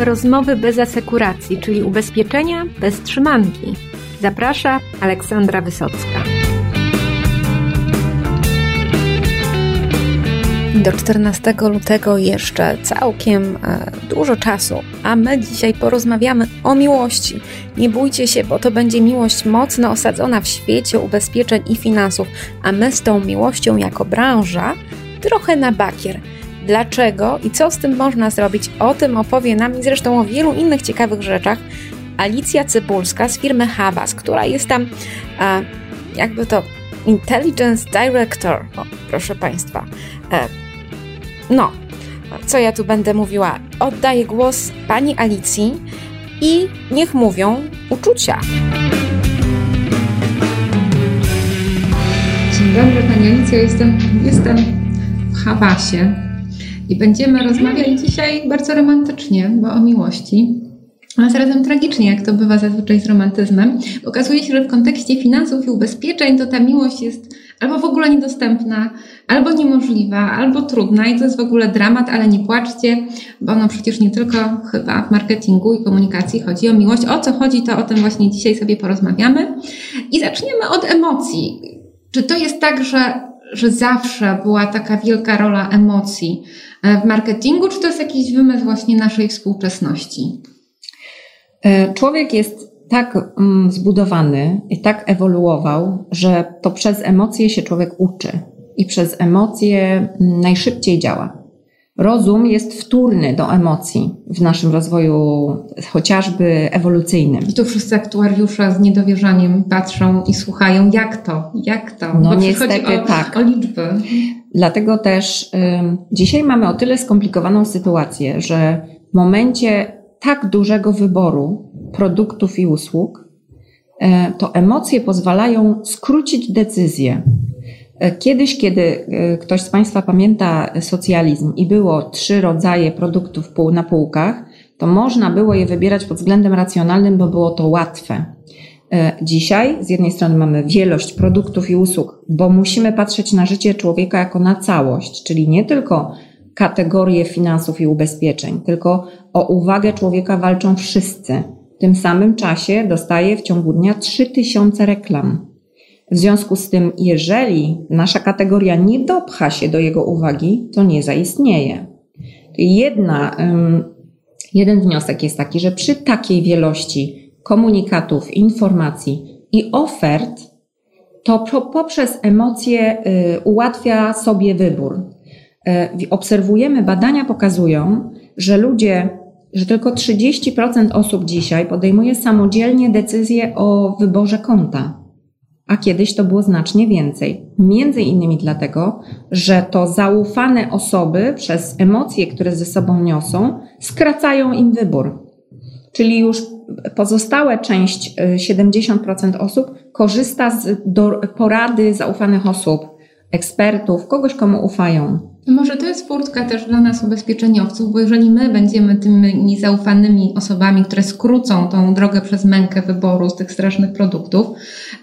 Rozmowy bez asekuracji, czyli ubezpieczenia bez trzymanki. Zaprasza Aleksandra Wysocka. Do 14 lutego jeszcze całkiem e, dużo czasu, a my dzisiaj porozmawiamy o miłości. Nie bójcie się, bo to będzie miłość mocno osadzona w świecie ubezpieczeń i finansów, a my z tą miłością jako branża trochę na bakier. Dlaczego i co z tym można zrobić? O tym opowie nam i zresztą o wielu innych ciekawych rzeczach Alicja Cybulska z firmy Habas, która jest tam, e, jakby to, Intelligence Director, o, proszę Państwa. E, no, co ja tu będę mówiła? Oddaję głos Pani Alicji i niech mówią uczucia. Dzień dobry Pani Alicja, jestem, jestem w Habasie i będziemy rozmawiać dzisiaj bardzo romantycznie, bo o miłości a zarazem tragicznie, jak to bywa zazwyczaj z romantyzmem. Okazuje się, że w kontekście finansów i ubezpieczeń to ta miłość jest albo w ogóle niedostępna, albo niemożliwa, albo trudna i to jest w ogóle dramat, ale nie płaczcie, bo no przecież nie tylko chyba w marketingu i komunikacji chodzi o miłość. O co chodzi, to o tym właśnie dzisiaj sobie porozmawiamy. I zaczniemy od emocji. Czy to jest tak, że, że zawsze była taka wielka rola emocji w marketingu, czy to jest jakiś wymysł właśnie naszej współczesności? E, człowiek jest tak mm, zbudowany i tak ewoluował, że to przez emocje się człowiek uczy i przez emocje mm, najszybciej działa. Rozum jest wtórny do emocji w naszym rozwoju, chociażby ewolucyjnym. I tu wszyscy aktuariusze z niedowierzaniem patrzą i słuchają, jak to, jak to. No Bo niestety o, tak. O liczby. Dlatego też y, dzisiaj mamy o tyle skomplikowaną sytuację, że w momencie tak dużego wyboru produktów i usług, e, to emocje pozwalają skrócić decyzję. E, kiedyś, kiedy e, ktoś z Państwa pamięta socjalizm i było trzy rodzaje produktów na półkach, to można było je wybierać pod względem racjonalnym, bo było to łatwe. Dzisiaj z jednej strony mamy wielość produktów i usług, bo musimy patrzeć na życie człowieka jako na całość, czyli nie tylko kategorie finansów i ubezpieczeń, tylko o uwagę człowieka walczą wszyscy. W tym samym czasie dostaje w ciągu dnia 3000 reklam. W związku z tym, jeżeli nasza kategoria nie dopcha się do jego uwagi, to nie zaistnieje. Jedna, jeden wniosek jest taki, że przy takiej wielości komunikatów, informacji i ofert, to poprzez emocje y, ułatwia sobie wybór. E, obserwujemy, badania pokazują, że ludzie, że tylko 30% osób dzisiaj podejmuje samodzielnie decyzję o wyborze konta, a kiedyś to było znacznie więcej. Między innymi dlatego, że to zaufane osoby przez emocje, które ze sobą niosą, skracają im wybór. Czyli już pozostałe część, 70% e, osób korzysta z porady zaufanych osób, ekspertów, kogoś, komu ufają. Może to jest furtka też dla nas ubezpieczeniowców, bo jeżeli my będziemy tymi zaufanymi osobami, które skrócą tą drogę przez mękę wyboru z tych strasznych produktów,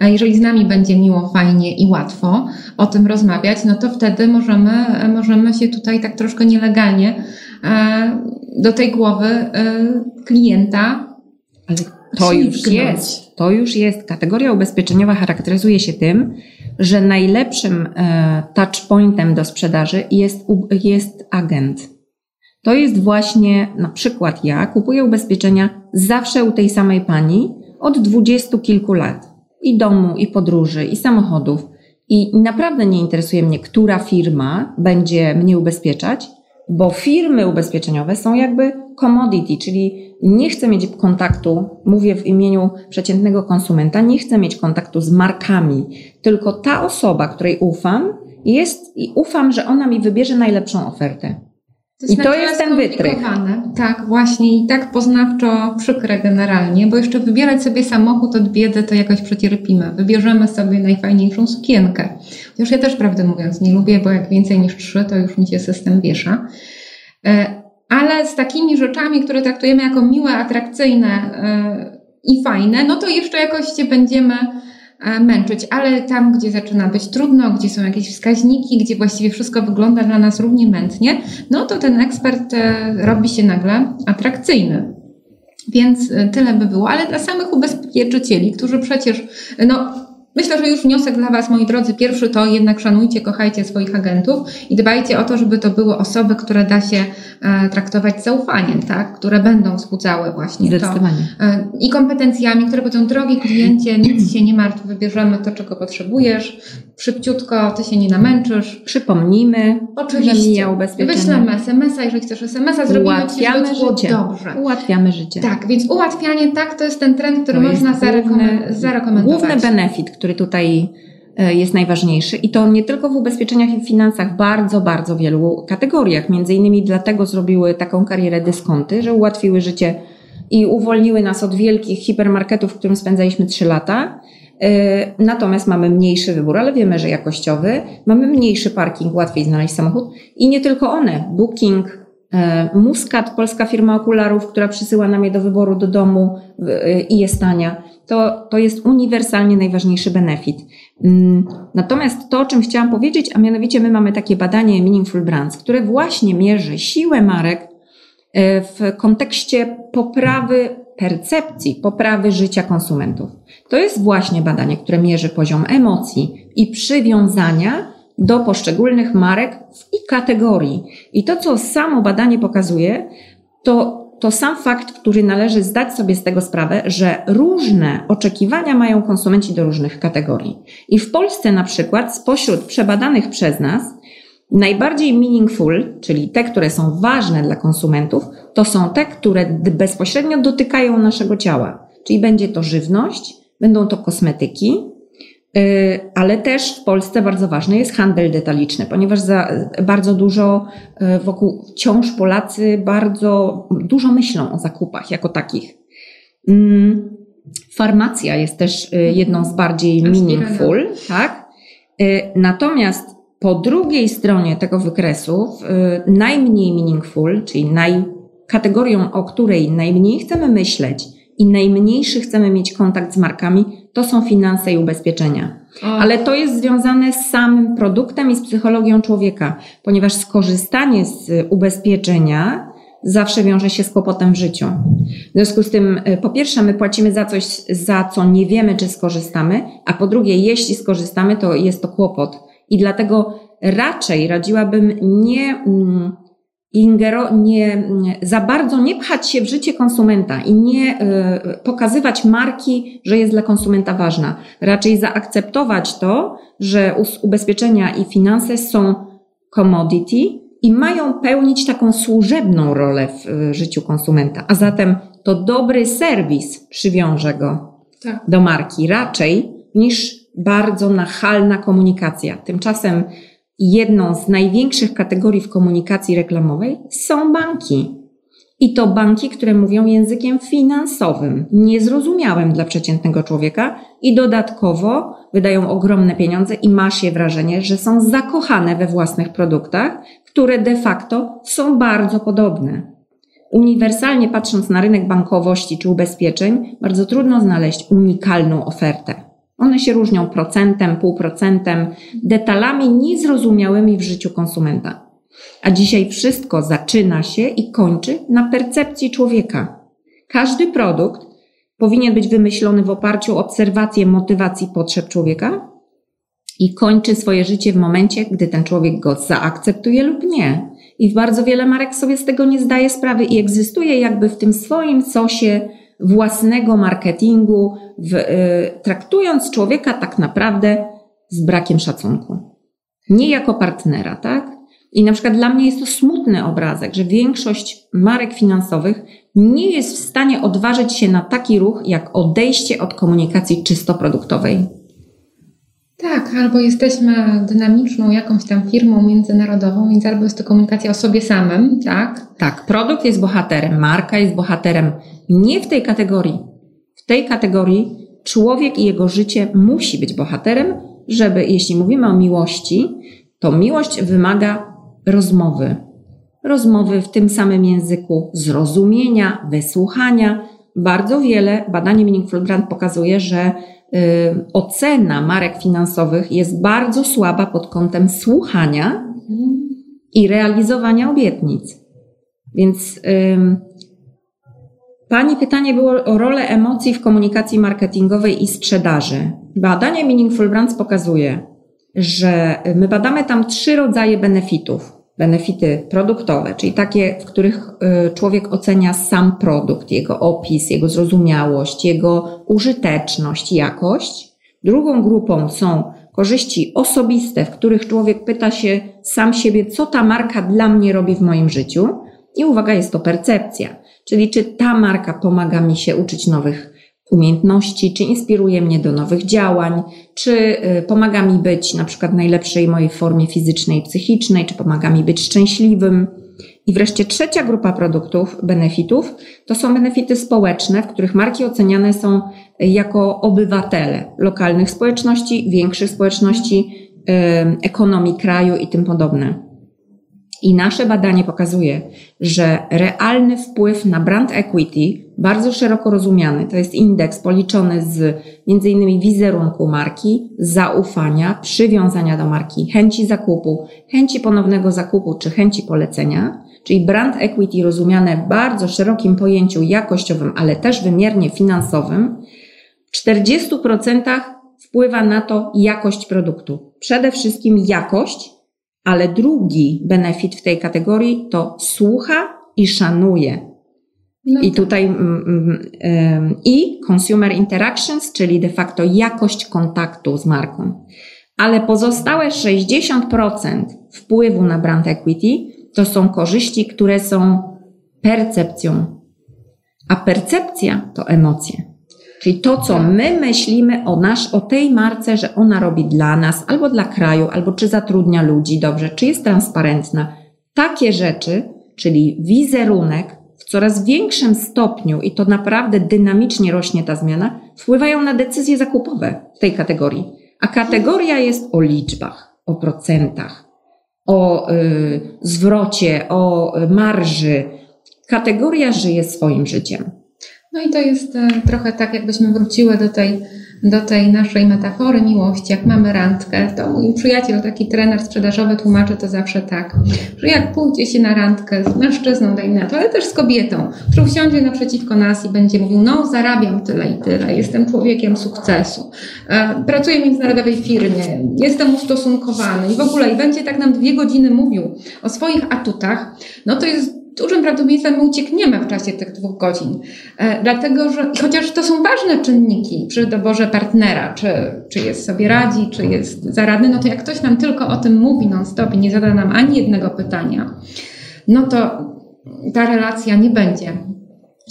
jeżeli z nami będzie miło, fajnie i łatwo o tym rozmawiać, no to wtedy możemy, możemy się tutaj tak troszkę nielegalnie e, do tej głowy e, klienta. Ale to już jest. To już jest. Kategoria ubezpieczeniowa charakteryzuje się tym, że najlepszym e, touchpointem do sprzedaży jest, jest agent. To jest właśnie na przykład ja kupuję ubezpieczenia zawsze u tej samej pani od dwudziestu kilku lat. I domu, i podróży, i samochodów. I naprawdę nie interesuje mnie, która firma będzie mnie ubezpieczać, bo firmy ubezpieczeniowe są jakby commodity, czyli nie chcę mieć kontaktu, mówię w imieniu przeciętnego konsumenta, nie chcę mieć kontaktu z markami, tylko ta osoba, której ufam, jest i ufam, że ona mi wybierze najlepszą ofertę. To I to jest ten wytrych. Tak, właśnie i tak poznawczo przykre generalnie, bo jeszcze wybierać sobie samochód od biedy to jakoś przecierpimy. Wybierzemy sobie najfajniejszą sukienkę. Chociaż ja też prawdę mówiąc nie lubię, bo jak więcej niż trzy, to już mi się system wiesza. E, ale z takimi rzeczami, które traktujemy jako miłe, atrakcyjne e, i fajne, no to jeszcze jakoś się będziemy męczyć, ale tam, gdzie zaczyna być trudno, gdzie są jakieś wskaźniki, gdzie właściwie wszystko wygląda dla nas równie mętnie, no to ten ekspert e, robi się nagle atrakcyjny. Więc e, tyle by było, ale dla samych ubezpieczycieli, którzy przecież, no Myślę, że już wniosek dla Was, moi drodzy, pierwszy to jednak szanujcie, kochajcie swoich agentów i dbajcie o to, żeby to były osoby, które da się e, traktować zaufaniem, tak? które będą wzbudzały właśnie to. E, I kompetencjami, które będą, drogi kliencie, nic się nie martw, wybierzemy to, czego potrzebujesz, szybciutko, ty się nie namęczysz. Przypomnijmy, Oczywiście. Wyślemy SMS-a, jeżeli chcesz SMS-a, zrobimy Ci, żeby życie. dobrze. Ułatwiamy życie. Tak, więc ułatwianie, tak, to jest ten trend, który To można jest zarekomen- główny- zarekomendować. Główny benefit, który tutaj e, jest najważniejszy i to nie tylko w ubezpieczeniach i finansach, bardzo, bardzo wielu kategoriach. Między innymi dlatego zrobiły taką karierę dyskonty, że ułatwiły życie i uwolniły nas od wielkich hipermarketów, w którym spędzaliśmy 3 lata. E, Natomiast mamy mniejszy wybór, ale wiemy, że jakościowy. Mamy mniejszy parking, łatwiej znaleźć samochód. I nie tylko one. Booking, e, Muscat, polska firma okularów, która przysyła nam je do wyboru do domu e, i jest tania. To, to jest uniwersalnie najważniejszy benefit. Mm, Natomiast to, o czym chciałam powiedzieć, a mianowicie my mamy takie badanie Meaningful Brands, które właśnie mierzy siłę marek e, w kontekście poprawy percepcji, poprawy życia konsumentów. To jest właśnie badanie, które mierzy poziom emocji i przywiązania do poszczególnych marek i kategorii. I to, co samo badanie pokazuje, to, to sam fakt, który należy zdać sobie z tego sprawę, że różne oczekiwania mają konsumenci do różnych kategorii. I w Polsce na przykład spośród przebadanych przez nas Najbardziej meaningful, czyli te, które są ważne dla konsumentów, to są te, które bezpośrednio dotykają naszego ciała. Czyli będzie to żywność, będą to kosmetyki, ale też w Polsce bardzo ważny jest handel detaliczny, ponieważ za, bardzo dużo yy, wokół wciąż Polacy bardzo dużo myślą o zakupach jako takich. Mm, Farmacja jest też yy, jedną z bardziej meaningful, tak? Natomiast po drugiej stronie tego wykresu, y, najmniej meaningful, czyli naj, kategorią, o której najmniej chcemy myśleć i najmniejszy chcemy mieć kontakt z markami, to są finanse i ubezpieczenia. O, Ale to jest związane z samym produktem i z psychologią człowieka, ponieważ skorzystanie z y, ubezpieczenia zawsze wiąże się z kłopotem w życiu. W związku z tym, y, po pierwsze, my płacimy za coś, za co nie wiemy, czy skorzystamy, a po drugie, jeśli skorzystamy, to jest to kłopot. I dlatego raczej radziłabym nie, mm, ingero, nie za bardzo nie pchać się w życie konsumenta i nie y, pokazywać marki, że jest dla konsumenta ważna. Raczej zaakceptować to, że ubezpieczenia i finanse są commodity i mają pełnić taką służebną rolę w y, życiu konsumenta. A zatem to dobry serwis przywiąże go tak. do marki raczej niż bardzo nachalna komunikacja. Tymczasem jedną z największych kategorii w komunikacji reklamowej są banki. I to banki, które mówią językiem finansowym, niezrozumiałym dla przeciętnego człowieka i dodatkowo wydają ogromne pieniądze i ma się wrażenie, że są zakochane we własnych produktach, które de facto są bardzo podobne. Uniwersalnie patrząc na rynek bankowości czy ubezpieczeń, bardzo trudno znaleźć unikalną ofertę. One się różnią procentem, półprocentem, detalami niezrozumiałymi w życiu konsumenta. A dzisiaj wszystko zaczyna się i kończy na percepcji człowieka. Każdy produkt powinien być wymyślony w oparciu o obserwację motywacji potrzeb człowieka i kończy swoje życie w momencie, gdy ten człowiek go zaakceptuje lub nie. I bardzo wiele marek sobie z tego nie zdaje sprawy i egzystuje jakby w tym swoim sosie własnego marketingu, w, y, traktując człowieka tak naprawdę z brakiem szacunku. Nie jako partnera, tak? I na przykład dla mnie jest to smutny obrazek, że większość marek finansowych nie jest w stanie odważyć się na taki ruch, jak odejście od komunikacji czysto produktowej. Tak, albo jesteśmy dynamiczną jakąś tam firmą międzynarodową, więc albo jest to komunikacja o sobie samym, tak? Tak, produkt jest bohaterem, marka jest bohaterem. Nie w tej kategorii. W tej kategorii człowiek i jego życie musi być bohaterem, żeby, jeśli mówimy o miłości, to miłość wymaga rozmowy. Rozmowy w tym samym języku, zrozumienia, wysłuchania. Bardzo wiele badanie Meaningful Brand pokazuje, że ocena marek finansowych jest bardzo słaba pod kątem słuchania i realizowania obietnic. Więc Pani pytanie było o rolę emocji w komunikacji marketingowej i sprzedaży. Badanie Meaningful Brands pokazuje, że my badamy tam trzy rodzaje benefitów. Benefity produktowe, czyli takie, w których y, człowiek ocenia sam produkt, jego opis, jego zrozumiałość, jego użyteczność, jakość. Drugą grupą są korzyści osobiste, w których człowiek pyta się sam siebie, co ta marka dla mnie robi w moim życiu. I uwaga, jest to percepcja, czyli czy ta marka pomaga mi się uczyć nowych umiejętności, czy inspiruje mnie do nowych działań, czy y, pomaga mi być na przykład najlepszej mojej formie fizycznej psychicznej, czy pomaga mi być szczęśliwym. I wreszcie trzecia grupa produktów, benefitów, to są benefity społeczne, w których marki oceniane są jako obywatele lokalnych społeczności, większych społeczności, ekonomii kraju i tym podobne. I nasze badanie pokazuje, że realny wpływ na brand equity, bardzo szeroko rozumiany, to jest indeks policzony z innymi wizerunku marki, zaufania, przywiązania do marki, chęci zakupu, chęci ponownego zakupu czy chęci polecenia, czyli brand equity rozumiane w bardzo szerokim pojęciu jakościowym, ale też wymiernie finansowym, w 40% wpływa na to jakość produktu. Przede wszystkim jakość, ale drugi benefit w tej kategorii to słucha i szanuje. No I tak. tutaj mm, mm, i consumer interactions, czyli de facto jakość kontaktu z marką. Ale pozostałe 60% wpływu na brand equity to są korzyści, które są percepcją. A percepcja to emocje. Czyli to, co my myślimy o, nasz, o tej marce, że ona robi dla nas, albo dla kraju, albo czy zatrudnia ludzi dobrze, czy jest transparentna. Takie rzeczy, czyli wizerunek w coraz większym stopniu, i to naprawdę dynamicznie rośnie ta zmiana, wpływają na decyzje zakupowe w tej kategorii. A kategoria jest o liczbach, o procentach, o y, zwrocie, o marży. Kategoria żyje swoim życiem. No i to jest e, trochę tak, jakbyśmy wróciły do tej, do tej naszej metafory miłości. Jak mamy randkę, to mój przyjaciel, taki trener sprzedażowy, tłumaczy to zawsze tak, że jak pójdzie się na randkę z mężczyzną, dajmy na to, ale też z kobietą, który usiądzie naprzeciwko nas i będzie mówił, no zarabiam tyle i tyle, jestem człowiekiem sukcesu, e, pracuję w międzynarodowej firmie, jestem ustosunkowany i w ogóle i będzie tak nam dwie godziny mówił o swoich atutach, no to jest dużym prawdopodobieństwem my uciekniemy w czasie tych dwóch godzin. E, dlatego, że chociaż to są ważne czynniki przy doborze partnera, czy, czy jest sobie radzi, czy jest zaradny, no to jak ktoś nam tylko o tym mówi non-stop i nie zada nam ani jednego pytania, no to ta relacja nie będzie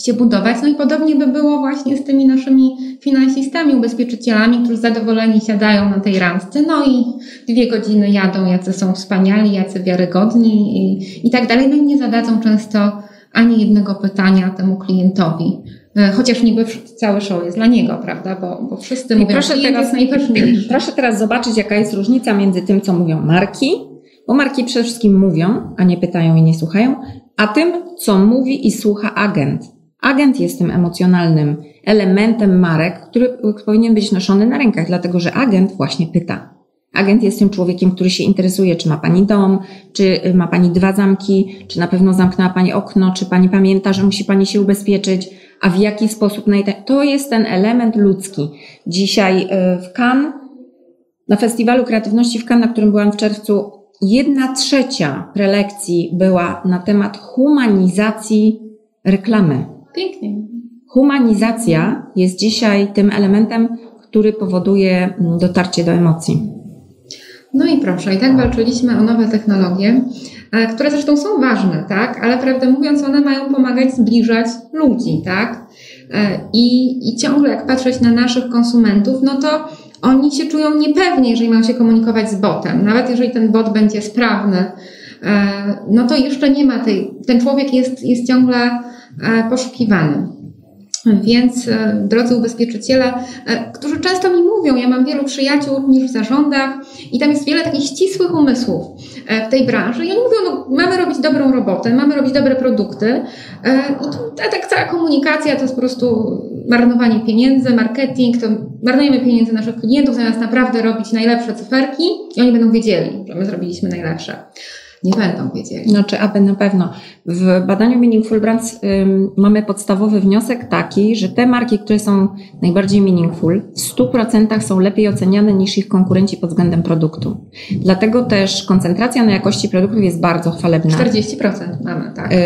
się budować. No i podobnie by było właśnie z tymi naszymi finansistami, ubezpieczycielami, którzy zadowoleni siadają na tej randce, no i dwie godziny jadą, jacy są wspaniali, jacy wiarygodni i, i tak dalej. No i nie zadadzą często ani jednego pytania temu klientowi. E, chociaż niby cały show jest dla niego, prawda? Bo, bo wszyscy I mówią, proszę teraz, najważniejszy. Proszę teraz zobaczyć, jaka jest różnica między tym, co mówią marki, bo marki przede wszystkim mówią, a nie pytają i nie słuchają, a tym, co mówi i słucha agent. Agent jest tym emocjonalnym elementem marek, który powinien być noszony na rękach, dlatego że agent właśnie pyta. Agent jest tym człowiekiem, który się interesuje, czy ma pani dom, czy ma pani dwa zamki, czy na pewno zamknęła pani okno, czy pani pamięta, że musi pani się ubezpieczyć, a w jaki sposób. To jest ten element ludzki. Dzisiaj y, w Cannes, na Festiwalu Kreatywności w Cannes, na którym byłam w czerwcu, jedna trzecia prelekcji była na temat humanizacji reklamy. Pięknie. Humanizacja jest dzisiaj tym elementem, który powoduje mm, dotarcie do emocji. No i proszę, i tak walczyliśmy o nowe technologie, e, które zresztą są ważne, tak? Ale prawdę mówiąc, one mają pomagać zbliżać ludzi, tak? E, I, I ciągle jak patrzeć na naszych konsumentów, no to oni się czują niepewnie, jeżeli mają się komunikować z botem. Nawet jeżeli ten bot będzie sprawny, e, no to jeszcze nie ma tej, ten człowiek jest, jest ciągle poszukiwany. Więc e, drodzy ubezpieczyciele, e, którzy często mi mówią, ja mam wielu przyjaciół również w zarządach i tam jest wiele takich ścisłych umysłów e, w tej branży i oni mówią, no, mamy robić dobrą robotę, mamy robić dobre produkty i to, tak cała komunikacja to jest po prostu marnowanie pieniędzy, marketing, to marnujemy pieniędzy naszych klientów zamiast naprawdę robić najlepsze cyferki i oni będą wiedzieli, że my zrobiliśmy najlepsze nie będą wiedzieli. Znaczy, aby na pewno. W badaniu Meaningful Brands ym, mamy podstawowy wniosek taki, że te marki, które są najbardziej meaningful, w 100% są lepiej oceniane niż ich konkurenci pod względem produktu. Dlatego też koncentracja na jakości produktów jest bardzo chwalebna. 40% mamy, tak. Yy,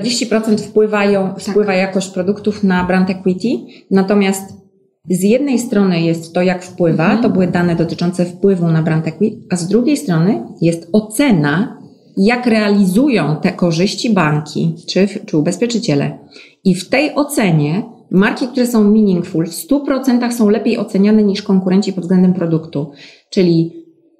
40% wpływają, tak. wpływa jakość produktów na brand equity, natomiast z jednej strony jest to, jak wpływa, mhm. to były dane dotyczące wpływu na brand equity, a z drugiej strony jest ocena jak realizują te korzyści banki czy, czy ubezpieczyciele. I w tej ocenie marki, które są meaningful, w 100% są lepiej oceniane niż konkurenci pod względem produktu. Czyli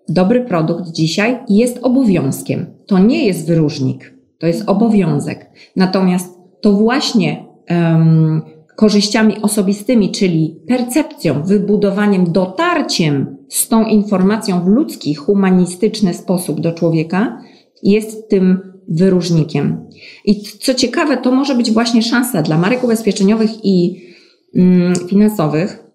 dobry produkt dzisiaj jest obowiązkiem. To nie jest wyróżnik, to jest obowiązek. Natomiast to właśnie um, korzyściami osobistymi, czyli percepcją, wybudowaniem, dotarciem z tą informacją w ludzki, humanistyczny sposób do człowieka, jest tym wyróżnikiem. I co ciekawe, to może być właśnie szansa dla marek ubezpieczeniowych i mm, finansowych.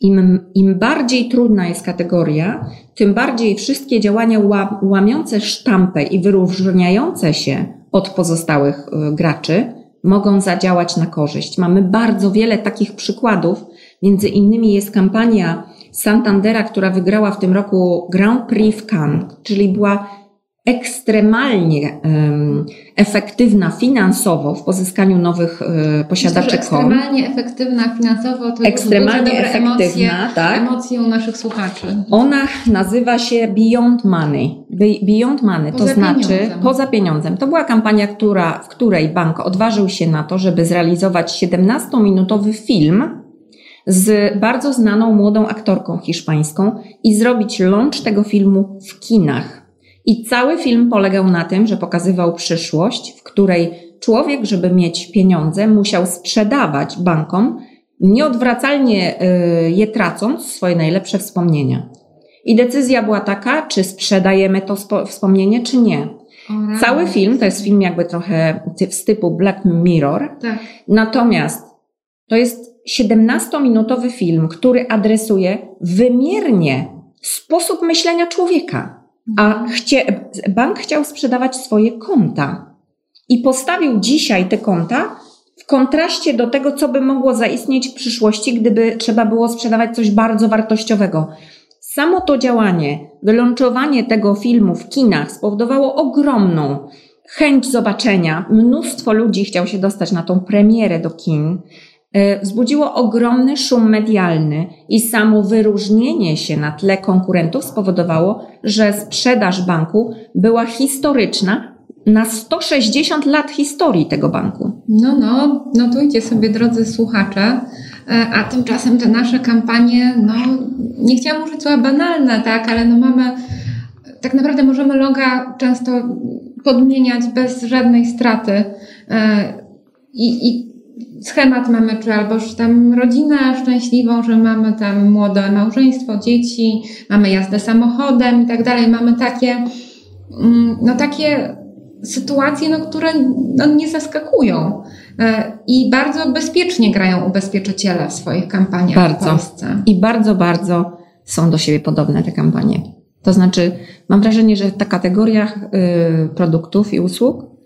Im, Im bardziej trudna jest kategoria, tym bardziej wszystkie działania łamiące sztampę i wyróżniające się od pozostałych y, graczy mogą zadziałać na korzyść. Mamy bardzo wiele takich przykładów. Między innymi jest kampania Santandera, która wygrała w tym roku Grand Prix w Cannes, czyli była ekstremalnie um, efektywna finansowo w pozyskaniu nowych um, posiadaczy Myślę, Ekstremalnie efektywna finansowo to ekstremalnie efektywna, emocje, tak? emocje u naszych słuchaczy. Ona nazywa się Beyond Money. Beyond Money, poza to znaczy pieniądzem. poza pieniądzem. To była kampania, która, w której bank odważył się na to, żeby zrealizować 17-minutowy film z bardzo znaną młodą aktorką hiszpańską i zrobić launch tego filmu w kinach. I cały film polegał na tym, że pokazywał przyszłość, w której człowiek, żeby mieć pieniądze, musiał sprzedawać bankom, nieodwracalnie y, je tracąc swoje najlepsze wspomnienia. I decyzja była taka, czy sprzedajemy to wspomnienie, czy nie. Cały film to jest film jakby trochę z typu Black Mirror. Tak. Natomiast to jest 17-minutowy film, który adresuje wymiernie sposób myślenia człowieka. A chcie, bank chciał sprzedawać swoje konta i postawił dzisiaj te konta w kontraście do tego, co by mogło zaistnieć w przyszłości, gdyby trzeba było sprzedawać coś bardzo wartościowego. Samo to działanie, wylączowanie tego filmu w kinach spowodowało ogromną chęć zobaczenia. Mnóstwo ludzi chciał się dostać na tą premierę do kin. E, wzbudziło ogromny szum medialny i samo wyróżnienie się na tle konkurentów spowodowało, że sprzedaż banku była historyczna na 160 lat historii tego banku. No, no, notujcie sobie, drodzy słuchacze, e, a tymczasem te nasze kampanie, no, nie chciałam użyć słowa banalne, tak, ale no mamy, tak naprawdę możemy loga często podmieniać bez żadnej straty. E, I, i schemat mamy, czy albo już tam rodzinę szczęśliwą, że mamy tam młode małżeństwo, dzieci, mamy jazdę samochodem i tak dalej. Mamy takie, mm, no takie sytuacje, no, które no, nie zaskakują. E, I bardzo bezpiecznie grają ubezpieczyciele w swoich kampaniach bardzo. w Polsce. I bardzo, bardzo są do siebie podobne te kampanie. To znaczy, mam wrażenie, że ta kategoria y, produktów i usług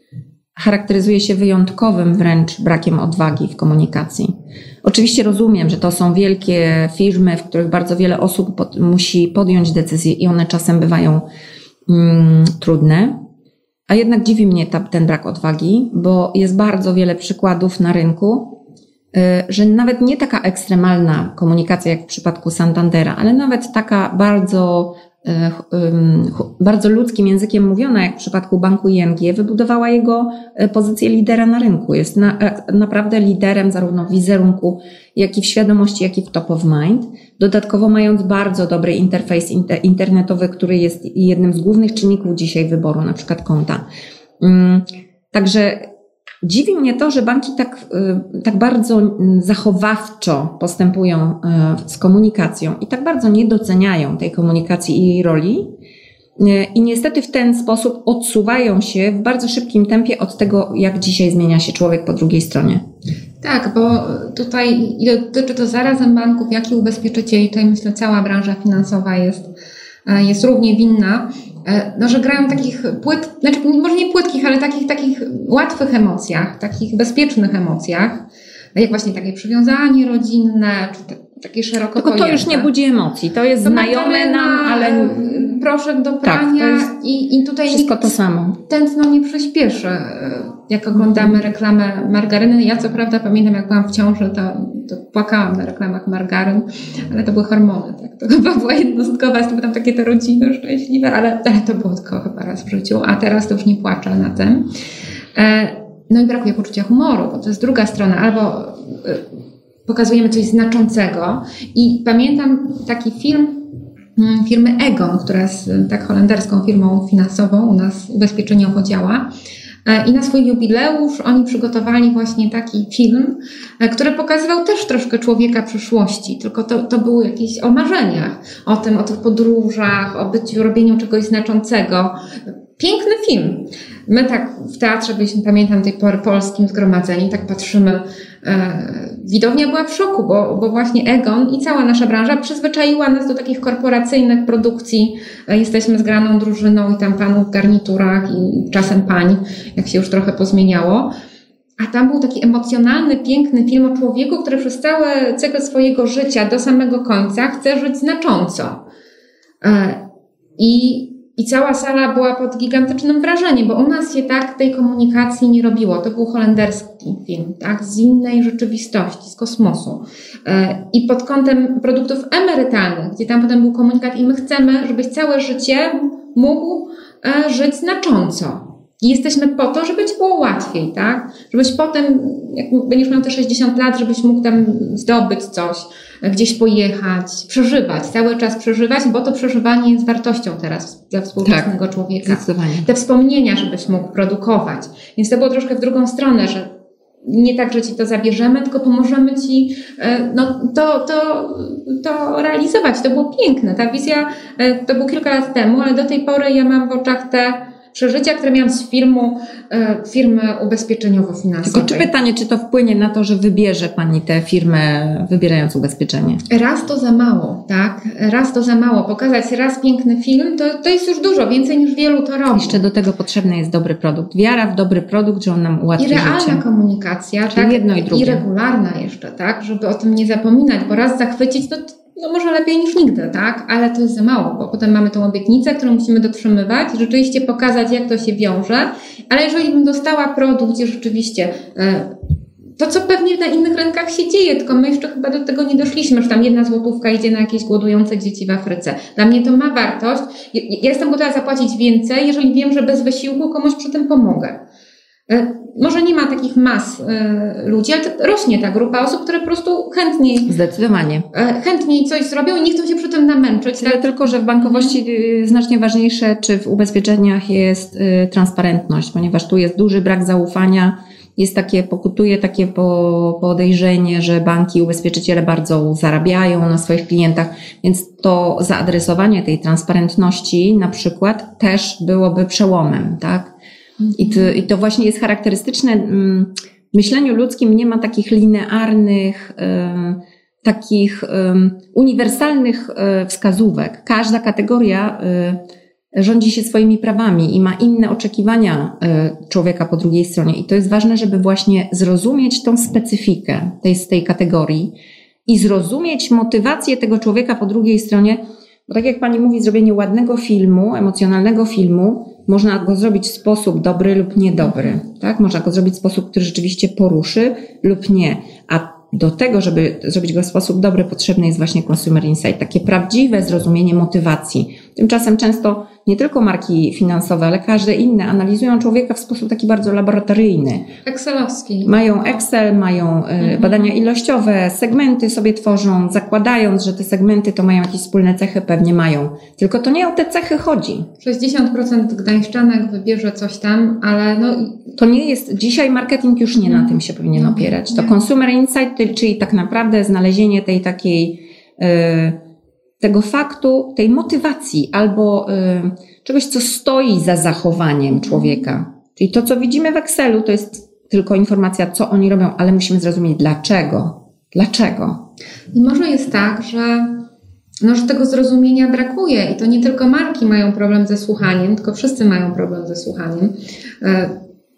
charakteryzuje się wyjątkowym wręcz brakiem odwagi w komunikacji. Oczywiście rozumiem, że to są wielkie firmy, w których bardzo wiele osób pod, musi podjąć decyzje i one czasem bywają mm, trudne. A jednak dziwi mnie ta, ten brak odwagi, bo jest bardzo wiele przykładów na rynku, y, że nawet nie taka ekstremalna komunikacja jak w przypadku Santandera, ale nawet taka bardzo bardzo ludzkim językiem mówiona, jak w przypadku banku ING, wybudowała jego e, pozycję lidera na rynku. Jest na, e, naprawdę liderem zarówno w wizerunku, jak i w świadomości, jak i w top of mind. Dodatkowo mając bardzo dobry interfejs internetowy, który jest jednym z głównych czynników dzisiaj wyboru, na przykład konta. Także Dziwi mnie to, że banki tak, y, tak bardzo mm, zachowawczo postępują y, z komunikacją i tak bardzo nie doceniają tej komunikacji i jej roli. Y, I niestety w ten sposób odsuwają się w bardzo szybkim tempie od tego, jak dzisiaj zmienia się człowiek po drugiej stronie. Tak, bo tutaj dotyczy to zarazem banków, jak i ubezpieczycieli. Tutaj myślę, cała branża finansowa jest, jest równie winna. E, no, że grają takich płyt, znaczy może nie płytkich, ale takich, takich łatwych emocjach, takich bezpiecznych emocjach, jak właśnie takie przywiązanie rodzinne, czy te, takie szeroko Tylko to już nie budzi emocji, to jest to znajome nam, ale... Proszek do tak, prania tak, i, i tutaj... Wszystko to samo. Tętno nie przyspieszy. Jak oglądamy reklamę margaryny, ja co prawda pamiętam, jak byłam w ciąży, to, to płakałam na reklamach margaryn, ale to były hormony, tak? To chyba była jednostkowa, to tam takie te rodziny szczęśliwe, ale, ale to było tylko chyba raz w życiu, a teraz to już nie płaczę na tym. E, no i brakuje poczucia humoru, bo to jest druga strona, albo e, pokazujemy coś znaczącego. I pamiętam taki film mm, firmy Egon, która jest tak holenderską firmą finansową, u nas ubezpieczeniowo działa. E, I na swój jubileusz oni przygotowali właśnie taki film, e, który pokazywał też troszkę człowieka przyszłości, tylko to, to było jakieś o marzeniach, o tym, o tych podróżach, o byciu, robieniu czegoś znaczącego. Piękny film. My tak w teatrze byliśmy, pamiętam, tej pory polskim zgromadzeni, tak patrzymy. E, widownia była w szoku, bo, bo właśnie Egon i cała nasza branża przyzwyczaiła nas do takich korporacyjnych produkcji. E, jesteśmy zgraną drużyną i tam panów w garniturach i czasem pań, jak się już trochę pozmieniało. A tam był taki emocjonalny, piękny film o człowieku, który przez cały cykl swojego życia do samego końca chce żyć znacząco. E, I i cała sala była pod gigantycznym wrażeniem, bo u nas się tak tej komunikacji nie robiło. To był holenderski film, tak, z innej rzeczywistości, z kosmosu. E, I pod kątem produktów emerytalnych, gdzie tam potem był komunikat i my chcemy, żebyś całe życie mógł e, żyć znacząco. I jesteśmy po to, żeby ci było łatwiej, tak? Żebyś potem, jak będziesz miał te 60 lat, żebyś mógł tam zdobyć coś, gdzieś pojechać, przeżywać, cały czas przeżywać, bo to przeżywanie jest wartością teraz dla współczesnego tak, człowieka. Zdecydowanie. Te wspomnienia, żebyś mógł produkować. Więc to było troszkę w drugą stronę, że nie tak, że ci to zabierzemy, tylko pomożemy ci e, no, to, to, to realizować. To było piękne. Ta wizja e, to było kilka lat temu, ale do tej pory ja mam w oczach te przeżycia, które miałam z firmu, e, firmy ubezpieczeniowo-finansowej. Tylko czy pytanie, czy to wpłynie na to, że wybierze Pani tę firmę, wybierając ubezpieczenie? Raz to za mało, tak? Raz to za mało. Pokazać raz piękny film, to, to jest już dużo, więcej niż wielu to robi. Jeszcze do tego potrzebny jest dobry produkt. Wiara w dobry produkt, że on nam ułatwi I realna życie. komunikacja, Czyli tak? jedno i drugie. I regularna jeszcze, tak? Żeby o tym nie zapominać, bo raz zachwycić, to no może lepiej niż nigdy, tak? Ale to jest za mało, bo potem mamy tą obietnicę, którą musimy dotrzymywać, rzeczywiście pokazać, jak to się wiąże. Ale jeżeli bym dostała produkt, gdzie rzeczywiście e, to, co pewnie na innych rynkach się dzieje, tylko my jeszcze chyba do tego nie doszliśmy, że tam jedna złotówka idzie na jakieś głodujące dzieci w Afryce. Dla mnie to ma wartość. Ja jestem gotowa zapłacić więcej, jeżeli wiem, że bez wysiłku komuś przy tym pomogę. E, może nie ma takich mas e, ludzi, ale rośnie ta grupa osób, które po prostu chętniej. Zdecydowanie. E, chętniej coś zrobią i nie chcą się przy tym namęczyć. Tyle tak? tylko, że w bankowości mhm. znacznie ważniejsze, czy w ubezpieczeniach jest transparentność, ponieważ tu jest duży brak zaufania. Jest takie, pokutuje takie podejrzenie, że banki i ubezpieczyciele bardzo zarabiają na swoich klientach, więc to zaadresowanie tej transparentności na przykład też byłoby przełomem, tak? I to, I to właśnie jest charakterystyczne. Mm, w myśleniu ludzkim nie ma takich linearnych, takich uniwersalnych e, wskazówek. Każda kategoria e, rządzi się swoimi prawami i ma inne oczekiwania e, człowieka po drugiej stronie. I to jest ważne, żeby właśnie zrozumieć tą specyfikę tej, tej kategorii i zrozumieć motywację tego człowieka po drugiej stronie, bo tak jak pani mówi, zrobienie ładnego filmu, emocjonalnego filmu, można go zrobić w sposób dobry lub niedobry, tak? Można go zrobić w sposób, który rzeczywiście poruszy lub nie. A do tego, żeby zrobić go w sposób dobry, potrzebny jest właśnie consumer insight, takie prawdziwe zrozumienie motywacji. Tymczasem często nie tylko marki finansowe, ale każde inne analizują człowieka w sposób taki bardzo laboratoryjny. Excelowski. Mają Excel, mają mhm. badania ilościowe, segmenty sobie tworzą, zakładając, że te segmenty to mają jakieś wspólne cechy, pewnie mają. Tylko to nie o te cechy chodzi. 60% gdańszczanek wybierze coś tam, ale no... To nie jest, dzisiaj marketing już nie mhm. na tym się powinien mhm. opierać. To consumer insight, czyli tak naprawdę znalezienie tej takiej... Yy, tego faktu, tej motywacji albo y, czegoś, co stoi za zachowaniem człowieka. Czyli to, co widzimy w Excelu, to jest tylko informacja, co oni robią, ale musimy zrozumieć dlaczego. Dlaczego? I może jest tak, że, no, że tego zrozumienia brakuje i to nie tylko marki mają problem ze słuchaniem, tylko wszyscy mają problem ze słuchaniem.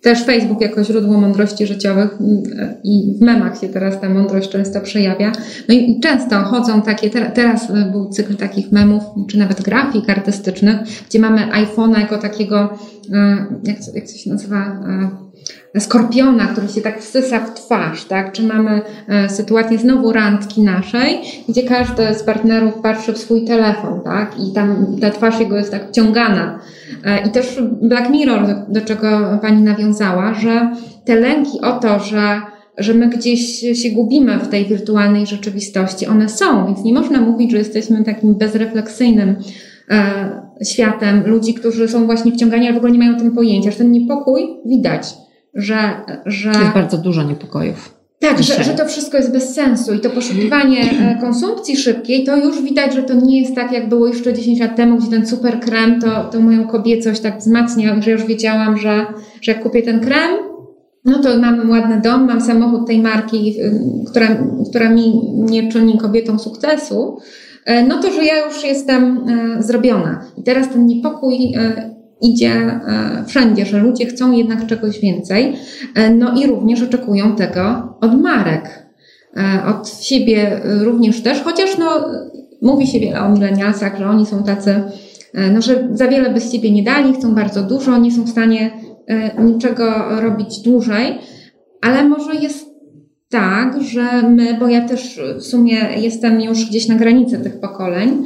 Też Facebook jako źródło mądrości życiowych mm, i w memach się teraz ta mądrość często przejawia. No i często chodzą takie, teraz był cykl takich memów, czy nawet grafik artystycznych, gdzie mamy iPhone'a jako takiego, e, jak, jak to się nazywa, e, skorpiona, który się tak wsysa w twarz, tak? Czy mamy e, sytuację znowu randki naszej, gdzie każdy z partnerów patrzy w swój telefon, tak? I tam ta twarz jego jest tak wciągana E, I też Black Mirror, do, do czego Pani nawiązała, że te lęki o to, że że my gdzieś się gubimy w tej wirtualnej rzeczywistości. One są, więc nie można mówić, że jesteśmy takim bezrefleksyjnym e, światem ludzi, którzy są właśnie wciągani, ale w ogóle nie mają tym pojęcia, że ten niepokój widać, że... że... Jest bardzo dużo niepokojów. Tak, że, że to wszystko jest bez sensu i to poszukiwanie e, konsumpcji szybkiej, to już widać, że to nie jest tak, jak było jeszcze 10 lat temu, gdzie ten super krem to, to moją kobiecość tak wzmacnia, że już wiedziałam, że, że jak kupię ten krem, no to mam ładny dom, mam samochód tej marki, która, która mi nie czyni kobietą sukcesu, e, no to, że ja już jestem e, zrobiona. I teraz ten niepokój idzie e, wszędzie, że ludzie chcą jednak czegoś więcej, e, no i również oczekują tego od marek, e, od siebie również też, chociaż no, mówi się wiele o milenialsach, że oni są tacy, no, że za wiele by z siebie nie dali, chcą bardzo dużo, nie są w stanie niczego robić dłużej, ale może jest tak, że my, bo ja też w sumie jestem już gdzieś na granicy tych pokoleń,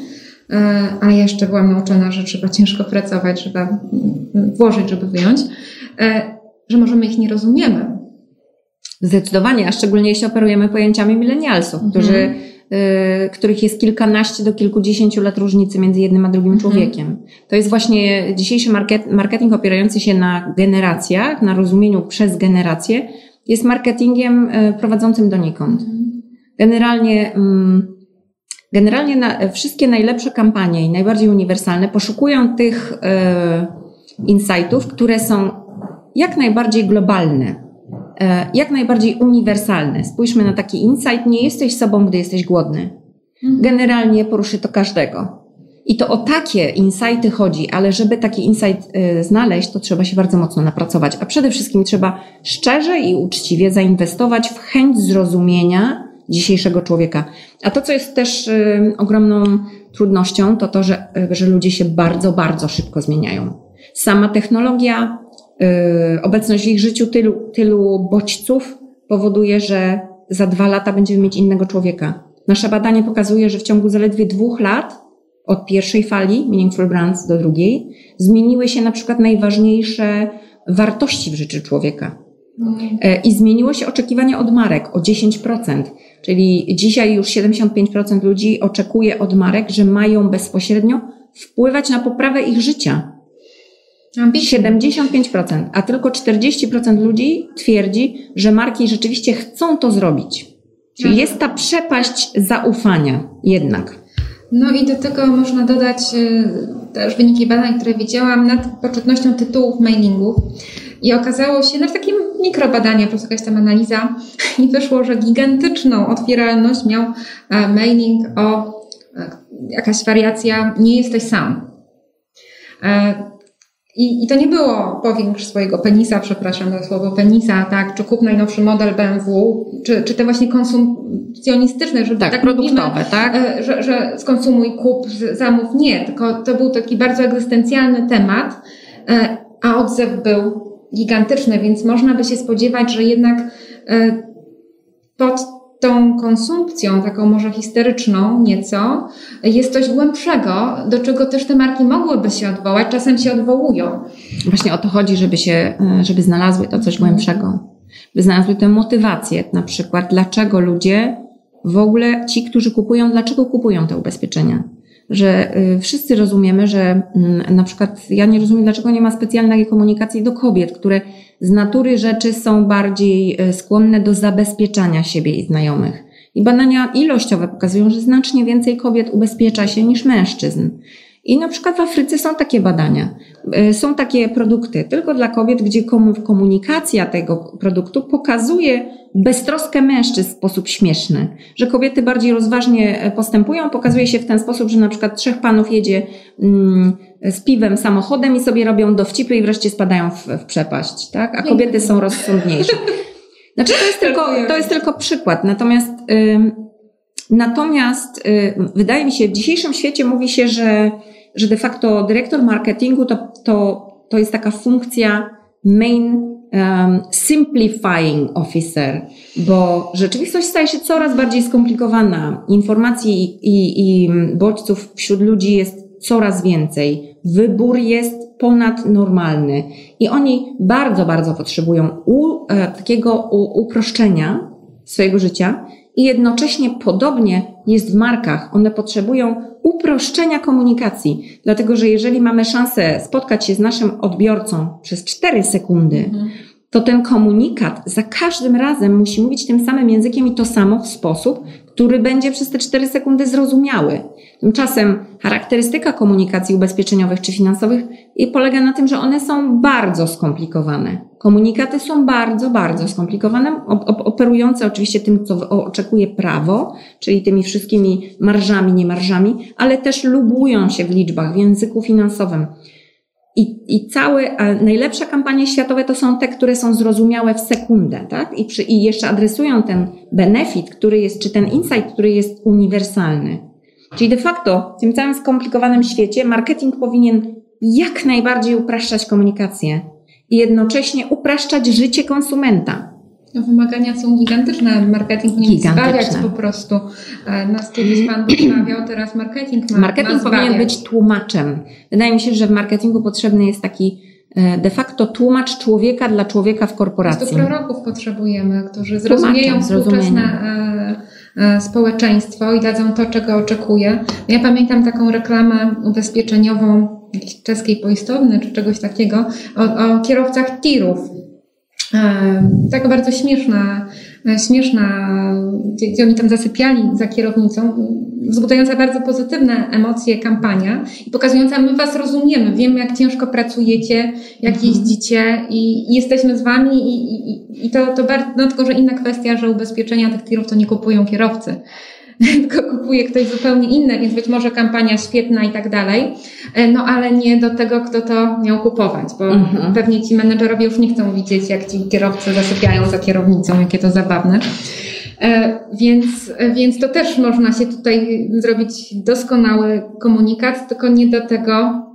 a jeszcze byłam nauczona, że trzeba ciężko pracować, trzeba włożyć, żeby wyjąć, e, że może my ich nie rozumiemy. Zdecydowanie, a szczególnie jeśli operujemy pojęciami milenialsów, mhm. którzy, y, których jest kilkanaście do kilkudziesięciu lat różnicy między jednym a drugim mhm. człowiekiem. To jest właśnie dzisiejszy market, marketing opierający się na generacjach, na rozumieniu przez generacje, jest marketingiem y, prowadzącym donikąd. Mhm. Generalnie mm, Generalnie na, wszystkie najlepsze kampanie i najbardziej uniwersalne poszukują tych e, insightów, które są jak najbardziej globalne, e, jak najbardziej uniwersalne. Spójrzmy na taki insight, nie jesteś sobą, gdy jesteś głodny. Mhm. Generalnie poruszy to każdego. I to o takie insighty chodzi, ale żeby taki insight y, znaleźć, to trzeba się bardzo mocno napracować. A przede wszystkim trzeba szczerze i uczciwie zainwestować w chęć zrozumienia dzisiejszego człowieka. A to, co jest też y, ogromną trudnością, to to, że, y, że ludzie się bardzo, bardzo szybko zmieniają. Sama technologia, y, obecność w ich życiu tylu, tylu bodźców powoduje, że za dwa lata będziemy mieć innego człowieka. Nasze badanie pokazuje, że w ciągu zaledwie dwóch lat od pierwszej fali Meaningful Brands do drugiej zmieniły się na przykład najważniejsze wartości w życiu człowieka. E, I zmieniło się oczekiwanie od marek o 10%. Czyli dzisiaj już 75% ludzi oczekuje od marek, że mają bezpośrednio wpływać na poprawę ich życia. 75%, a tylko 40% ludzi twierdzi, że marki rzeczywiście chcą to zrobić. Czyli jest ta przepaść zaufania jednak. No i do tego można dodać y, też wyniki badań, które widziałam nad poczytnością tytułów mailingów. I okazało się, no w takim mikrobadanie, plus jakaś tam analiza, i wyszło, że gigantyczną otwieralność miał e, mailing o e, jakaś wariacja nie jesteś sam. E, I, I to nie było powiększ swojego penisa, przepraszam za słowo penisa, tak, czy kup najnowszy model BMW, czy, czy te właśnie konsumpcjonistyczne, że tak, tak produktowe, mówimy, tak? Że, że skonsumuj, kup, zamów. Nie, tylko to był taki bardzo egzystencjalny temat, a odzew był gigantyczny, więc można by się spodziewać, że jednak e, pod tą konsumpcją, taką może histeryczną nieco, jest coś głębszego, do czego też te marki mogłyby się odwołać, czasem się odwołują. Właśnie o to chodzi, żeby się, e, żeby znalazły to coś głębszego. By znalazły tę motywację, na przykład, dlaczego ludzie w ogóle, ci, którzy kupują, dlaczego kupują te ubezpieczenia że y, wszyscy rozumiemy, że mm, na przykład ja nie rozumiem, dlaczego nie ma specjalnej komunikacji do kobiet, które z natury rzeczy są bardziej y, skłonne do zabezpieczania siebie i znajomych. I badania ilościowe pokazują, że znacznie więcej kobiet ubezpiecza się niż mężczyzn. I na przykład w Afryce są takie badania, y, są takie produkty tylko dla kobiet, gdzie komunikacja tego produktu pokazuje beztroskę mężczyzn w sposób śmieszny, że kobiety bardziej rozważnie e, postępują. Pokazuje się w ten sposób, że na przykład trzech panów jedzie mm, z piwem samochodem i sobie robią dowcipy i wreszcie spadają w, w przepaść, tak? A kobiety są rozsądniejsze. Znaczy to jest tylko, to jest tylko przykład. Natomiast, natomiast y, wydaje mi się, w dzisiejszym świecie mówi się, że, że de facto dyrektor marketingu to, to, to jest taka funkcja main um, simplifying officer, bo rzeczywistość staje się coraz bardziej skomplikowana. Informacji i, i, bodźców wśród ludzi jest coraz więcej. Wybór jest ponadnormalny i oni bardzo, bardzo potrzebują u, e, takiego u, uproszczenia swojego życia i jednocześnie podobnie jest w markach. One potrzebują uproszczenia komunikacji, dlatego że jeżeli mamy szansę spotkać się z naszym odbiorcą przez 4 sekundy, mhm. to ten komunikat za każdym razem musi mówić tym samym językiem i to samo w sposób, który będzie przez te 4 sekundy zrozumiały. Tymczasem charakterystyka komunikacji ubezpieczeniowych czy finansowych polega na tym, że one są bardzo skomplikowane. Komunikaty są bardzo, bardzo skomplikowane, operujące oczywiście tym, co oczekuje prawo, czyli tymi wszystkimi marżami, niemarżami, ale też lubują się w liczbach, w języku finansowym. I, i całe, najlepsze kampanie światowe to są te, które są zrozumiałe w sekundę, tak? I, przy, I jeszcze adresują ten benefit, który jest, czy ten insight, który jest uniwersalny. Czyli de facto w tym całym skomplikowanym świecie marketing powinien jak najbardziej upraszczać komunikację i jednocześnie upraszczać życie konsumenta. No, wymagania są gigantyczne. Marketing powinien zbawiać po prostu. E, nas kiedyś Pan wystawiał, teraz marketing ma Marketing ma powinien być tłumaczem. Wydaje mi się, że w marketingu potrzebny jest taki e, de facto tłumacz człowieka dla człowieka w korporacji. To proroków potrzebujemy, którzy zrozumieją współczesne e, społeczeństwo i dadzą to, czego oczekuje. Ja pamiętam taką reklamę ubezpieczeniową czeskiej poistowny czy czegoś takiego o, o kierowcach tirów Taka bardzo śmieszna, e, śmieszna, gdzie, gdzie, oni tam zasypiali za kierownicą, wzbudzająca bardzo pozytywne emocje kampania i pokazująca, my was rozumiemy, wiemy jak ciężko pracujecie, jak mhm. jeździcie i, i, jesteśmy z wami i, i, i to, to bardzo, no tylko, że inna kwestia, że ubezpieczenia tych tirów to nie kupują kierowcy. tylko kupuje ktoś zupełnie inny, więc być może kampania świetna i tak dalej, e, no ale nie do tego, kto to miał kupować, bo mhm. pewnie ci menedżerowie już nie chcą widzieć, jak ci kierowcy zasypiają za kierownicą, jakie to zabawne. E, więc, więc to też można się tutaj zrobić doskonały komunikat, tylko nie do tego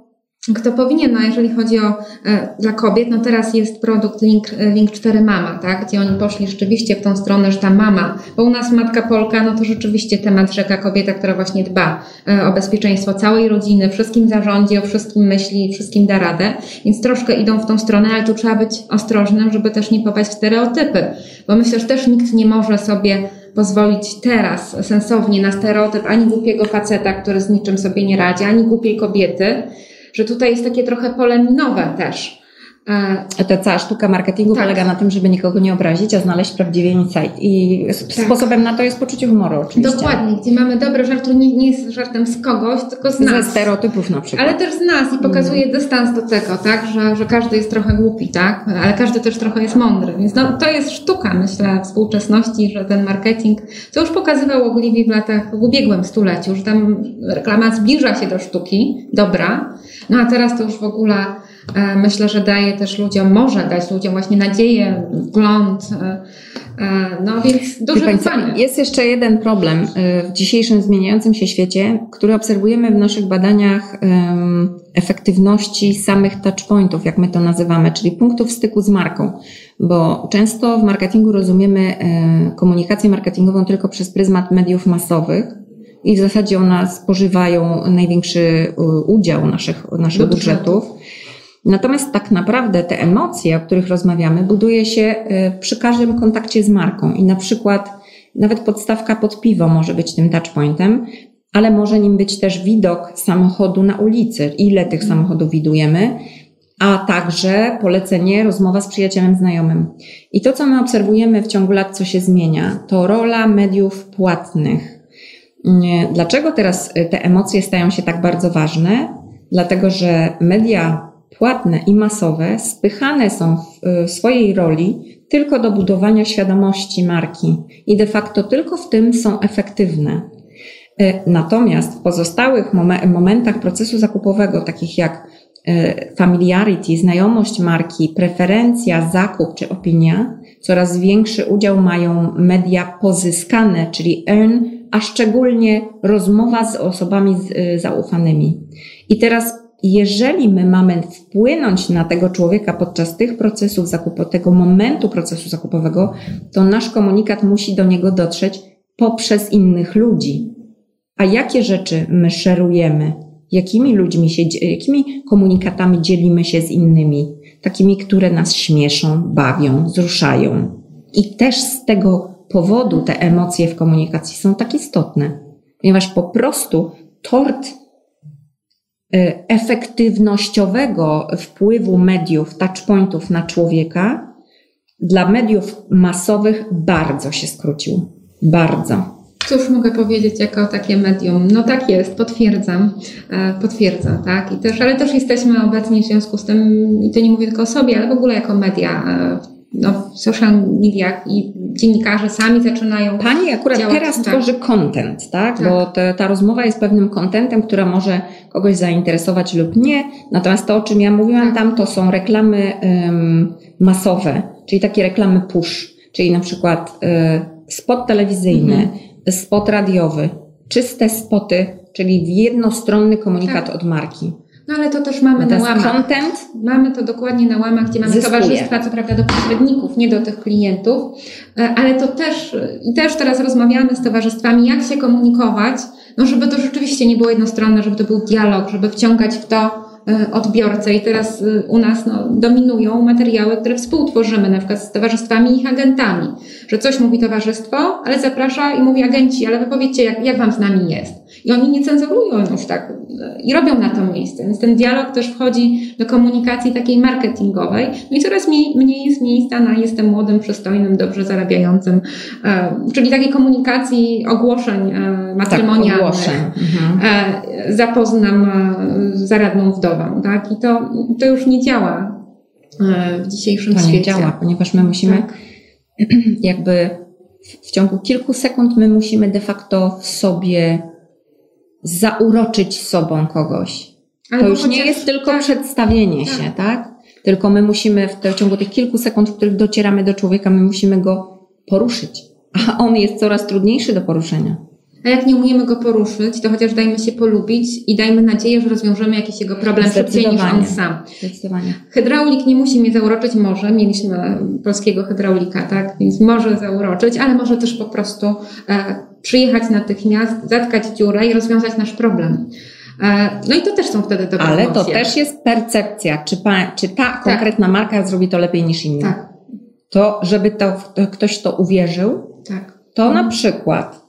kto powinien, no jeżeli chodzi o e, dla kobiet, no teraz jest produkt Link, e, Link 4 Mama, tak, gdzie oni poszli rzeczywiście w tą stronę, że ta mama, bo u nas matka Polka, no to rzeczywiście temat rzeka kobieta, która właśnie dba e, o bezpieczeństwo całej rodziny, wszystkim zarządzi, o wszystkim myśli, wszystkim da radę, więc troszkę idą w tą stronę, ale tu trzeba być ostrożnym, żeby też nie popaść w stereotypy, bo myślę, że też nikt nie może sobie pozwolić teraz sensownie na stereotyp ani głupiego faceta, który z niczym sobie nie radzi, ani głupiej kobiety, że tutaj jest takie trochę pole minowe też. E, Ta cała sztuka marketingu tak. polega na tym, żeby nikogo nie obrazić, a znaleźć prawdziwy insight. I tak. sposobem na to jest poczucie humoru oczywiście. Dokładnie, gdzie mamy dobry żart, który nie, nie jest żartem z kogoś, tylko z nas. Ze stereotypów na przykład. Ale też z nas i pokazuje mm. dystans do tego, tak, że, że każdy jest trochę głupi, tak, ale każdy też trochę jest mądry. Więc no, to jest sztuka, myślę, współczesności, że ten marketing, co już pokazywał Ogilvy w latach, w ubiegłym stuleciu, że tam reklama zbliża się do sztuki, dobra, no a teraz to już w ogóle E, myślę, że daje też ludziom, może dać ludziom właśnie nadzieję, wgląd. E, e, no więc duże wyzwanie. Jest jeszcze jeden problem w dzisiejszym zmieniającym się świecie, który obserwujemy w naszych badaniach efektywności samych touchpointów, jak my to nazywamy, czyli punktów styku z marką. Bo często w marketingu rozumiemy komunikację marketingową tylko przez pryzmat mediów masowych, i w zasadzie one spożywają największy udział naszych, naszych budżetów. Natomiast tak naprawdę te emocje, o których rozmawiamy, buduje się e, przy każdym kontakcie z marką i na przykład nawet podstawka pod piwo może być tym touchpointem, ale może nim być też widok samochodu na ulicy, ile tych samochodów widujemy, a także polecenie, rozmowa z przyjacielem znajomym. I to, co my obserwujemy w ciągu lat, co się zmienia, to rola mediów płatnych. Dlaczego teraz e, te emocje stają się tak bardzo ważne? Dlatego, że media płatne i masowe spychane są w swojej roli tylko do budowania świadomości marki i de facto tylko w tym są efektywne. E, natomiast w pozostałych momentach procesu zakupowego, takich jak familiarity, znajomość marki, preferencja, zakup czy opinia, coraz większy udział mają media pozyskane, czyli earn, a szczególnie rozmowa z osobami e, zaufanymi. I teraz jeżeli my mamy wpłynąć na tego człowieka podczas tych procesów zakupu, tego momentu procesu zakupowego, to nasz komunikat musi do niego dotrzeć poprzez innych ludzi. A jakie rzeczy my szerujemy? Jakimi ludźmi się, jakimi komunikatami dzielimy się z innymi? Takimi, które nas śmieszą, bawią, wzruszają. I też z tego powodu te emocje w komunikacji są tak istotne, ponieważ po prostu tort Y, efektywnościowego wpływu mediów, touchpointów na człowieka dla mediów masowych bardzo się skrócił. Bardzo. Cóż mogę powiedzieć jako takie medium? No tak jest, potwierdzam, e, potwierdzam, tak. I też, ale też jesteśmy obecni w związku z tym, i to nie mówię tylko o sobie, ale w ogóle jako media w e, no, w social mediach i dziennikarze sami zaczynają. Pani akurat działać, teraz tak. tworzy content, tak? tak. Bo te, ta rozmowa jest pewnym contentem, która może kogoś zainteresować lub nie. Natomiast to, o czym ja mówiłam tak. tam, to są reklamy um, masowe, czyli takie reklamy push, czyli na przykład y, spot telewizyjny, mhm. spot radiowy, czyste spoty, czyli jednostronny komunikat tak. od marki. No ale to też mamy na łamach. Content mamy to dokładnie na łamach, gdzie mamy zyskuje. towarzystwa, co prawda do pośredników, nie do tych klientów, e, ale to też, i też teraz rozmawiamy z towarzystwami, jak się komunikować, no żeby to rzeczywiście nie było jednostronne, żeby to był dialog, żeby wciągać w to E, odbiorcę i teraz e, u nas no, dominują materiały, które współtworzymy, na przykład z towarzystwami i ich agentami, że coś mówi towarzystwo, ale zaprasza i mówi agenci, ale wy powiedzcie, jak, jak wam z nami jest. I oni nie cenzurują już tak e, i robią na to miejsce. Więc ten dialog też wchodzi do komunikacji takiej marketingowej. No i coraz mniej, mniej jest miejsca na jestem młodym, przystojnym, dobrze zarabiającym, czyli takiej komunikacji ogłoszeń matrymonialnych. Tak, ogłoszeń. Mhm. zapoznam zaradną wdowę tak? I to, to już nie działa e, w dzisiejszym to świecie. Nie działa, ponieważ my musimy tak. jakby w ciągu kilku sekund my musimy de facto w sobie zauroczyć sobą kogoś. to już nie jest tylko tak, przedstawienie tak. się, tak? Tylko my musimy w, te, w ciągu tych kilku sekund, w których docieramy do człowieka, my musimy go poruszyć. A on jest coraz trudniejszy do poruszenia. A jak nie umiemy go poruszyć, to chociaż dajmy się polubić i dajmy nadzieję, że rozwiążemy jakiś jego problem szybciej niż on sam. Zdecydowanie. Hydraulik nie musi mnie zauroczyć, może. Mieliśmy polskiego hydraulika, tak? Więc może zauroczyć, ale może też po prostu e, przyjechać natychmiast, zatkać dziurę i rozwiązać nasz problem. E, no i to też są wtedy dobre Ale to też jest percepcja, czy, pa, czy ta tak. konkretna marka zrobi to lepiej niż inna. Tak. To, żeby to, to ktoś to uwierzył, tak. to na przykład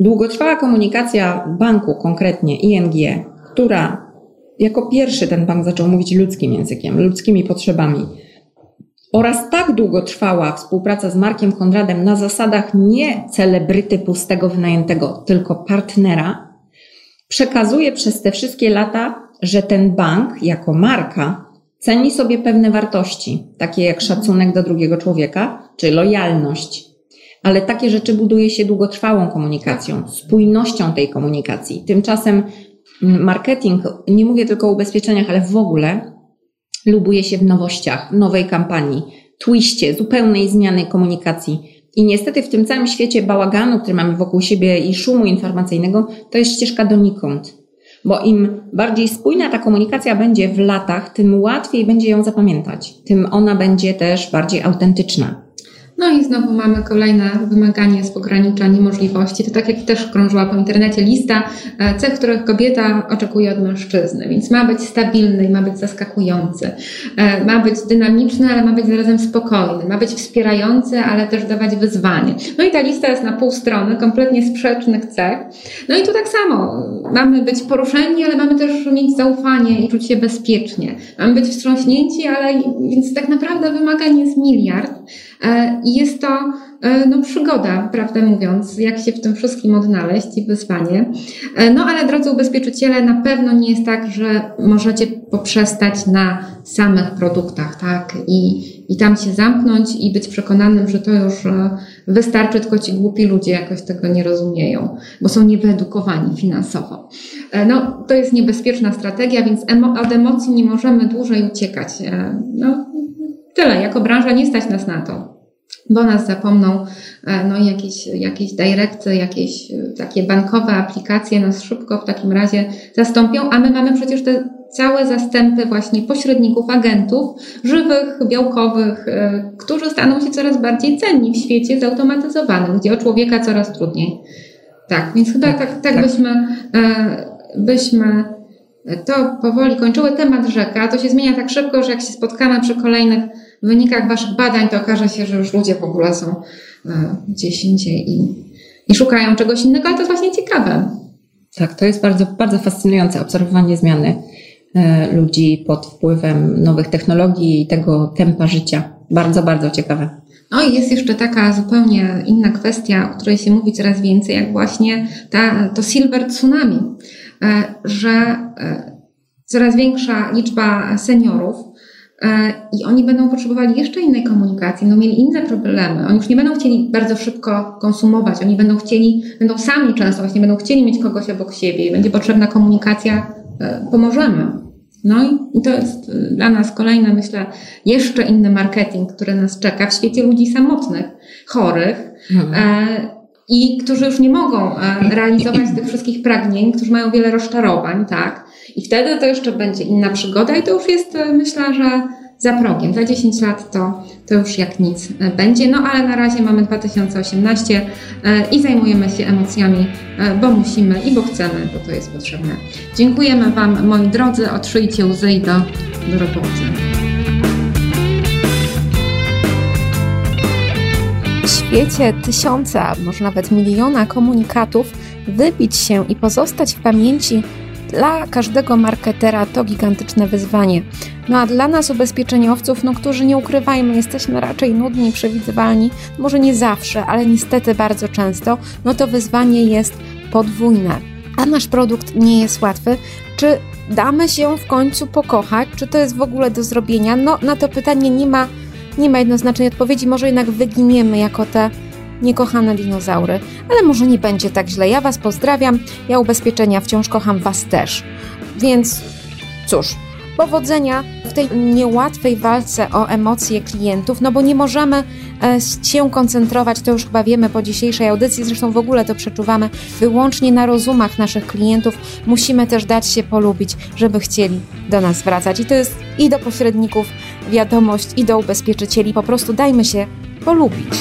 Długotrwała komunikacja banku, konkretnie ING, która jako pierwszy ten bank zaczął mówić ludzkim językiem, ludzkimi potrzebami, oraz tak długo trwała współpraca z Markiem Konradem na zasadach nie celebryty pustego wynajętego, tylko partnera, przekazuje przez te wszystkie lata, że ten bank jako marka ceni sobie pewne wartości, takie jak szacunek do drugiego człowieka czy lojalność ale takie rzeczy buduje się długotrwałą komunikacją, spójnością tej komunikacji. Tymczasem marketing, nie mówię tylko o ubezpieczeniach, ale w ogóle lubuje się w nowościach, nowej kampanii, twiście, zupełnej zmiany komunikacji. I niestety w tym całym świecie bałaganu, który mamy wokół siebie i szumu informacyjnego, to jest ścieżka donikąd. Bo im bardziej spójna ta komunikacja będzie w latach, tym łatwiej będzie ją zapamiętać, tym ona będzie też bardziej autentyczna. No i znowu mamy kolejne wymaganie z ograniczeń możliwości. To tak jak też krążyła po internecie lista e, cech, których kobieta oczekuje od mężczyzny. Więc ma być stabilny ma być zaskakujący. E, ma być dynamiczny, ale ma być zarazem spokojny. Ma być wspierający, ale też dawać wyzwanie. No i ta lista jest na pół strony, kompletnie sprzecznych cech. No i tu tak samo. Mamy być poruszeni, ale mamy też mieć zaufanie i czuć się bezpiecznie. Mamy być wstrząśnięci, ale więc tak naprawdę wymagań jest miliard. E, I jest to e, no, przygoda, prawdę mówiąc, jak się w tym wszystkim odnaleźć i wyzwanie. E, no ale drodzy ubezpieczyciele, na pewno nie jest tak, że możecie poprzestać na samych produktach, tak? I, i tam się zamknąć i być przekonanym, że to już wystarczy, tylko ci głupi ludzie jakoś tego nie rozumieją, bo są niewyedukowani finansowo. No, to jest niebezpieczna strategia, więc emo od emocji nie możemy dłużej uciekać. No, tyle. Jako branża nie stać nas na to bo nas zapomną, e, no i jakieś, jakieś directy, jakieś e, takie bankowe aplikacje nas szybko w takim razie zastąpią, a my mamy przecież te całe zastępy właśnie pośredników, agentów, żywych, białkowych, e, którzy staną się coraz bardziej cenni w świecie zautomatyzowanym, gdzie o człowieka coraz trudniej. Tak, więc chyba tak, tak, tak, tak. byśmy, byśmy to powoli kończyły. Temat rzeka, to się zmienia tak szybko, że jak się spotkamy przy kolejnych w wynikach Waszych badań to okaże się, że już ludzie w ogóle są e, gdzieś indziej i, i szukają czegoś innego, ale to jest właśnie ciekawe. Tak, to jest bardzo, bardzo fascynujące obserwowanie zmiany e, ludzi pod wpływem nowych technologii i tego tempa życia. Bardzo, bardzo ciekawe. No i jest jeszcze taka zupełnie inna kwestia, o której się mówi coraz więcej, jak właśnie ta, to silver tsunami, e, że coraz większa liczba seniorów i oni będą potrzebowali jeszcze innej komunikacji, będą mieli inne problemy. Oni już nie będą chcieli bardzo szybko konsumować, oni będą chcieli, będą sami często właśnie będą chcieli mieć kogoś obok siebie i będzie potrzebna komunikacja, e, pomożemy. No i to jest e, dla nas kolejny, myślę, jeszcze inny marketing, który nas czeka w świecie ludzi samotnych, chorych. Mhm. I którzy już nie mogą realizować tych wszystkich pragnień, którzy mają wiele rozczarowań, tak? I wtedy to jeszcze będzie inna przygoda i to już jest, e, myślę, że za progiem. Za 10 lat to, to już jak nic e, będzie. No ale na razie mamy 2018 e, i zajmujemy się emocjami, bo musimy i bo chcemy, bo to jest potrzebne. Dziękujemy Wam, moi drodzy. Otrzyjcie łzy i do, do roboty. W świecie tysiąca, może nawet miliona komunikatów wybić się i pozostać w pamięci dla każdego marketera to gigantyczne wyzwanie. No a dla nas ubezpieczeniowców, no którzy nie ukrywajmy, jesteśmy raczej nudni przewidywalni, może nie zawsze, ale niestety bardzo często, no to wyzwanie jest podwójne. A nasz produkt nie jest łatwy. Czy damy się w końcu pokochać? Czy to jest w ogóle do zrobienia? No na to pytanie nie ma, nie ma jednoznacznej odpowiedzi. Może jednak wyginiemy jako te niekochane dinozaury, ale może nie będzie tak źle. Ja Was pozdrawiam, ja ubezpieczenia wciąż kocham Was też. Więc cóż, powodzenia w tej niełatwej walce o emocje klientów, no bo nie możemy e, się koncentrować, to już chyba wiemy po dzisiejszej audycji, zresztą w ogóle to przeczuwamy, wyłącznie na rozumach naszych klientów. Musimy też dać się polubić, żeby chcieli do nas wracać. I to jest i do pośredników wiadomość, i do ubezpieczycieli. Po prostu dajmy się polubić.